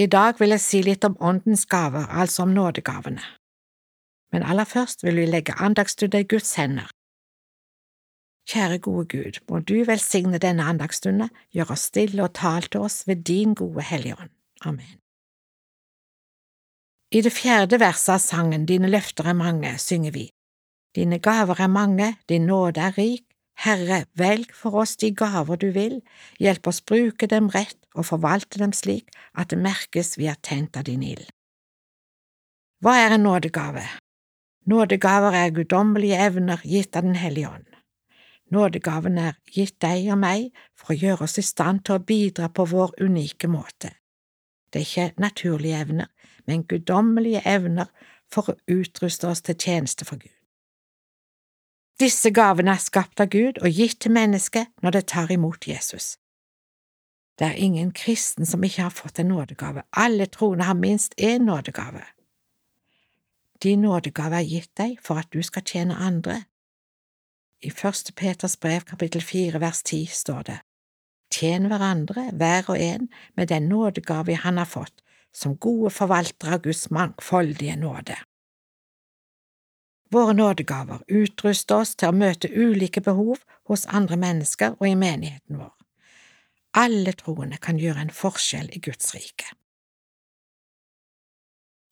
I dag vil jeg si litt om Åndens gaver, altså om nådegavene. Men aller først vil vi legge andagsstunden i Guds hender. Kjære gode Gud, må du velsigne denne andagsstunden, gjøre oss stille og tal til oss ved din gode Hellige Ånd. Amen. I det fjerde verset av sangen Dine løfter er mange synger vi Dine gaver er mange, din nåde er rik, Herre, velg for oss de gaver du vil, hjelp oss bruke dem rett og forvalte dem slik at det merkes vi er tent av din ild. Hva er en nådegave? Nådegaver er guddommelige evner gitt av Den hellige ånd. Nådegaven er gitt deg og meg for å gjøre oss i stand til å bidra på vår unike måte. Det er ikke naturlige evner, men guddommelige evner for å utruste oss til tjeneste for Gud. Disse gavene er skapt av Gud og gitt til mennesket når det tar imot Jesus. Det er ingen kristen som ikke har fått en nådegave, alle troende har minst én nådegave. Din nådegave er gitt deg for at du skal tjene andre. I Første Peters brev kapittel fire vers ti står det, Tjen hverandre, hver og en, med den nådegave han har fått, som gode forvaltere av Guds mangfoldige nåde. Våre nådegaver utruster oss til å møte ulike behov hos andre mennesker og i menigheten vår. Alle troende kan gjøre en forskjell i Guds rike.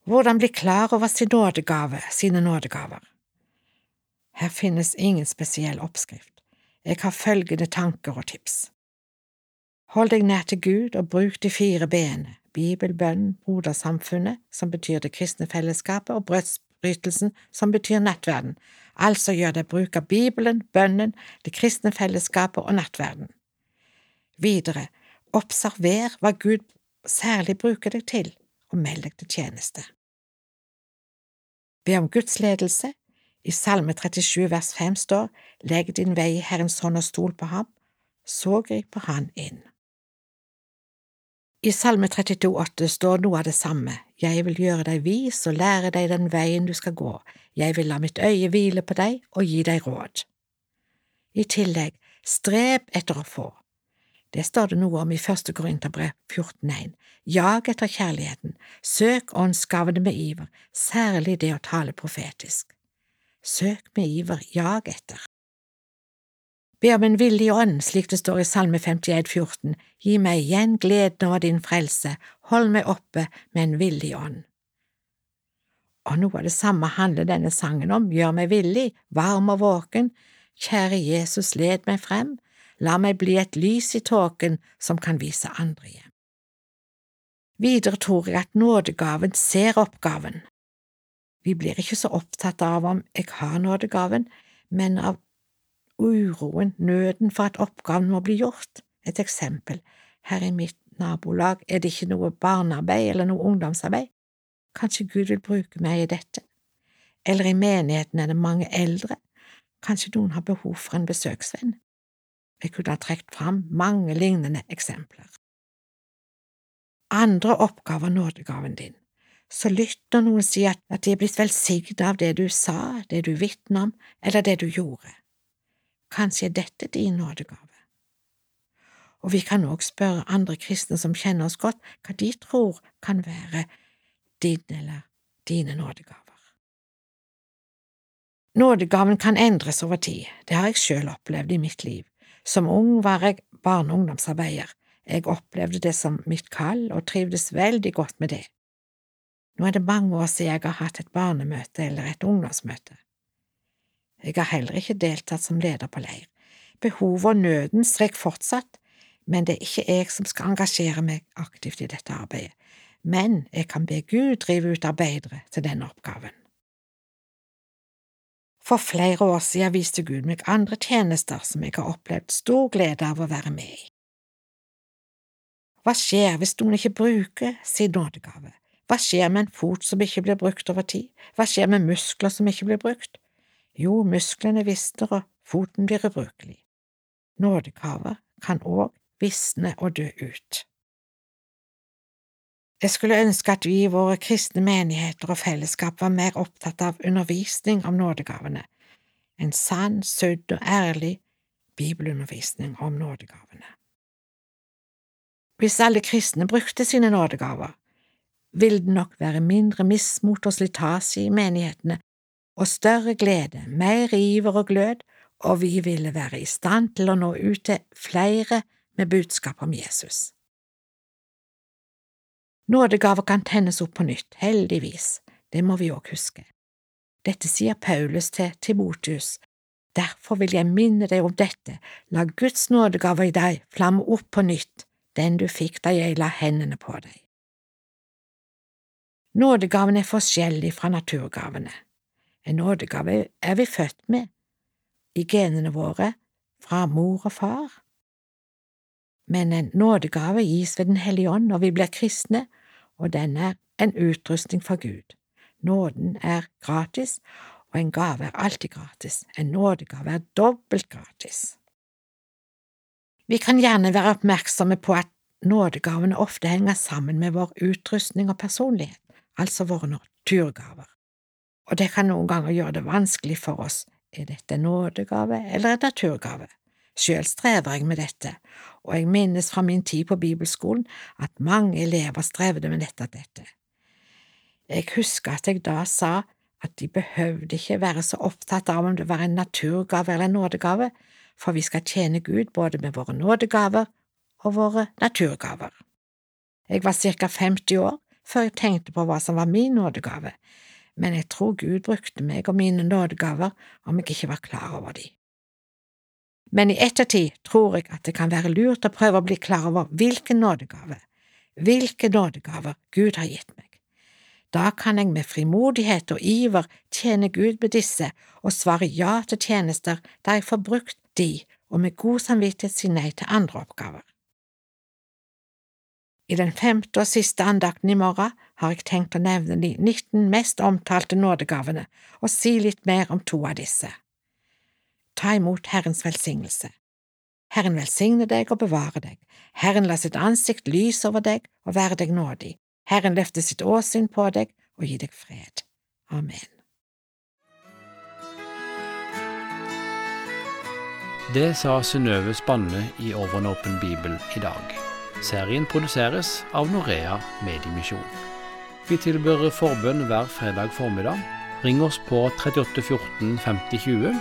Hvordan bli klar over sin nådegave, sine nådegaver? Her finnes ingen spesiell oppskrift. Jeg har følgende tanker og tips. Hold deg nær til Gud og bruk de fire b-ene, Bibel, bønn, brodersamfunnet, som betyr det kristne fellesskapet, og brøds brytelsen, som betyr nattverden, altså gjør det bruk av Bibelen, bønnen, det kristne fellesskapet og nattverden. Videre, observer hva Gud særlig bruker deg til, og meld deg til tjeneste. Be om Guds ledelse. I Salme 37 vers 5 står Legg din vei i Herrens hånd og stol på ham, så griper han inn. I Salme 32,8 står noe av det samme, Jeg vil gjøre deg vis og lære deg den veien du skal gå, jeg vil la mitt øye hvile på deg og gi deg råd. I tillegg, strev etter å få. Det står det noe om i første Korinterbrev 14,1. Jag etter kjærligheten, søk åndsgavene med iver, særlig det å tale profetisk. Søk med iver, jag etter. Be om en villig ånd, slik det står i Salme 51, 14, gi meg igjen gleden over din frelse, hold meg oppe med en villig ånd. Og noe av det samme handler denne sangen om, gjør meg villig, varm og våken, kjære Jesus, led meg frem, la meg bli et lys i tåken som kan vise andre hjem. Videre tror jeg at nådegaven ser oppgaven. Vi blir ikke så opptatt av om jeg har nådegaven, men av uroen, nøden for at oppgaven må bli gjort. Et eksempel, her i mitt nabolag er det ikke noe barnearbeid eller noe ungdomsarbeid. Kanskje Gud vil bruke meg i dette? Eller i menigheten er det mange eldre, kanskje noen har behov for en besøksvenn? Jeg kunne ha trukket fram mange lignende eksempler. Andre oppgaver nådegaven din, så lytt når noen sier at de er blitt velsignet av det du sa, det du vitner om, eller det du gjorde. Kanskje er dette din nådegave? Og vi kan også spørre andre kristne som kjenner oss godt, hva de tror kan være din eller dine nådegaver. Nådegaven kan endres over tid, det har jeg selv opplevd i mitt liv. Som ung var jeg barne- og ungdomsarbeider. Jeg opplevde det som mitt kall og trivdes veldig godt med det. Nå er det mange år siden jeg har hatt et barnemøte eller et ungdomsmøte. Jeg har heller ikke deltatt som leder på leir. Behovet og nøden strekker fortsatt, men det er ikke jeg som skal engasjere meg aktivt i dette arbeidet, men jeg kan be Gud drive ut arbeidere til denne oppgaven. For flere år siden viste Gud meg andre tjenester som jeg har opplevd stor glede av å være med i. Hva skjer hvis noen ikke bruker sin nådegave? Hva skjer med en fot som ikke blir brukt over tid? Hva skjer med muskler som ikke blir brukt? Jo, musklene visner og foten blir ubrukelig. Nådekaver kan òg visne og dø ut. Jeg skulle ønske at vi i våre kristne menigheter og fellesskap var mer opptatt av undervisning om nådegavene, en sann, sødd og ærlig bibelundervisning om nådegavene. Hvis alle kristne brukte sine nådegaver, ville det nok være mindre mismot og slitasje i menighetene, og større glede, mer iver og glød, og vi ville være i stand til å nå ut til flere med budskap om Jesus. Nådegaver kan tennes opp på nytt, heldigvis, det må vi òg huske. Dette sier Paulus til Timotius. Derfor vil jeg minne deg om dette, la Guds nådegave i deg flamme opp på nytt, den du fikk da jeg la hendene på deg. Nådegaven er forskjellig fra naturgavene. En nådegave er vi født med, i genene våre, fra mor og far. Men en nådegave gis ved Den hellige ånd når vi blir kristne, og den er en utrustning for Gud. Nåden er gratis, og en gave er alltid gratis. En nådegave er dobbelt gratis. Vi kan gjerne være oppmerksomme på at nådegavene ofte henger sammen med vår utrustning og personlighet, altså våre naturgaver, og det kan noen ganger gjøre det vanskelig for oss er dette en nådegave eller en naturgave? Sjøl strever jeg med dette, og jeg minnes fra min tid på bibelskolen at mange elever strevde med nettopp dette. Jeg husker at jeg da sa at de behøvde ikke være så opptatt av om det var en naturgave eller en nådegave, for vi skal tjene Gud både med våre nådegaver og våre naturgaver. Jeg var ca 50 år før jeg tenkte på hva som var min nådegave, men jeg tror Gud brukte meg og mine nådegaver om jeg ikke var klar over de. Men i ettertid tror jeg at det kan være lurt å prøve å bli klar over hvilke nådegaver, hvilke nådegaver Gud har gitt meg. Da kan jeg med frimodighet og iver tjene Gud med disse og svare ja til tjenester der jeg får brukt de og med god samvittighet si nei til andre oppgaver. I den femte og siste andakten i morgen har jeg tenkt å nevne de 19 mest omtalte nådegavene og si litt mer om to av disse. Ta imot Herrens velsignelse. Herren velsigne deg og bevare deg. Herren la sitt ansikt lyse over deg og være deg nådig. Herren løfte sitt åsyn på deg og gi deg fred. Amen. Det sa Synnøve Spanne i Over en åpen bibel i dag. Serien produseres av Norea Mediemisjon. Vi tilbyr forbønn hver fredag formiddag. Ring oss på 38 14 50 20.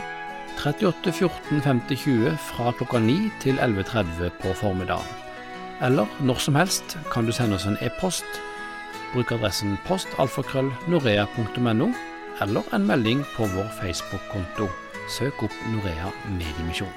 38 14 50 20 fra klokka 9 til 11.30 på formiddagen. Eller når som helst kan du sende oss en e-post. Bruk adressen postalfakrøllnorea.no, eller en melding på vår Facebook-konto. Søk opp Norea Mediemisjon.